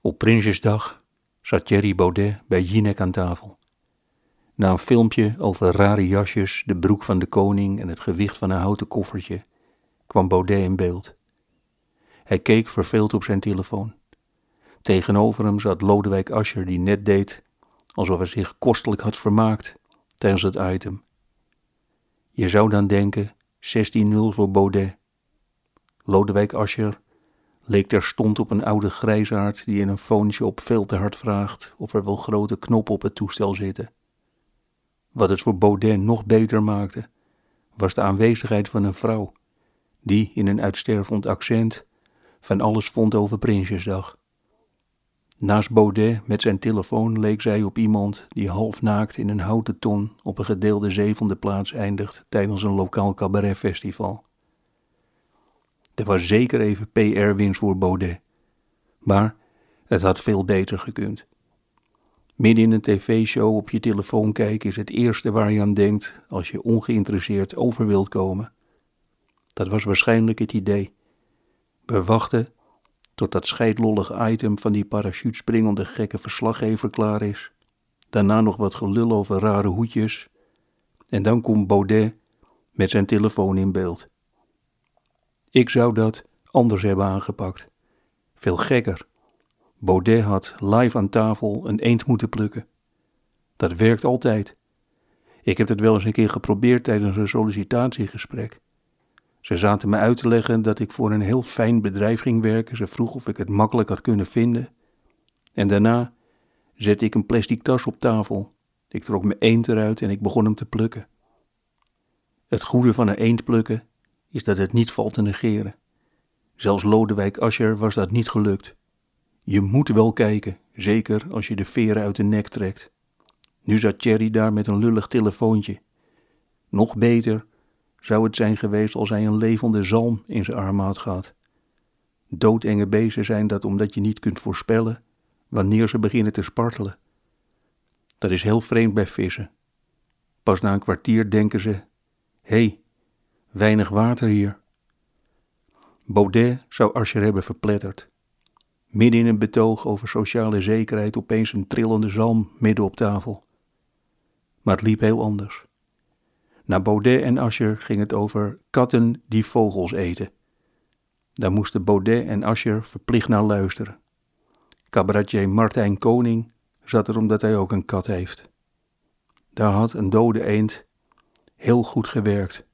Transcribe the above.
Op Prinsjesdag zat Thierry Baudet bij Jinek aan tafel. Na een filmpje over rare jasjes, de broek van de koning en het gewicht van een houten koffertje, kwam Baudet in beeld. Hij keek verveeld op zijn telefoon. Tegenover hem zat Lodewijk Asscher die net deed alsof hij zich kostelijk had vermaakt tijdens het item. Je zou dan denken 16-0 voor Baudet. Lodewijk Asscher leek terstond op een oude grijsaard die in een foontje op veel te hard vraagt of er wel grote knoppen op het toestel zitten. Wat het voor Baudet nog beter maakte, was de aanwezigheid van een vrouw, die in een uitstervend accent van alles vond over Prinsjesdag. Naast Baudet met zijn telefoon leek zij op iemand die half naakt in een houten ton op een gedeelde zevende plaats eindigt tijdens een lokaal cabaretfestival. Er was zeker even PR-winst voor Baudet, maar het had veel beter gekund. Midden in een tv-show op je telefoon kijken is het eerste waar je aan denkt als je ongeïnteresseerd over wilt komen. Dat was waarschijnlijk het idee. We wachten tot dat scheidlollige item van die parachutespringende gekke verslaggever klaar is. Daarna nog wat gelul over rare hoedjes. En dan komt Baudet met zijn telefoon in beeld. Ik zou dat anders hebben aangepakt. Veel gekker. Baudet had live aan tafel een eend moeten plukken. Dat werkt altijd. Ik heb het wel eens een keer geprobeerd tijdens een sollicitatiegesprek. Ze zaten me uit te leggen dat ik voor een heel fijn bedrijf ging werken. Ze vroeg of ik het makkelijk had kunnen vinden. En daarna zette ik een plastic tas op tafel. Ik trok mijn eend eruit en ik begon hem te plukken. Het goede van een eend plukken is dat het niet valt te negeren. Zelfs Lodewijk Asscher was dat niet gelukt. Je moet wel kijken, zeker als je de veren uit de nek trekt. Nu zat Thierry daar met een lullig telefoontje. Nog beter zou het zijn geweest als hij een levende zalm in zijn arm had gehad. Doodenge beesten zijn dat omdat je niet kunt voorspellen wanneer ze beginnen te spartelen. Dat is heel vreemd bij vissen. Pas na een kwartier denken ze: hé, hey, weinig water hier. Baudet zou Ascher hebben verpletterd. Midden in een betoog over sociale zekerheid opeens een trillende zalm midden op tafel. Maar het liep heel anders. Na Baudet en Ascher ging het over katten die vogels eten. Daar moesten Baudet en Ascher verplicht naar luisteren. Cabaretier Martijn Koning zat er omdat hij ook een kat heeft. Daar had een dode eend heel goed gewerkt.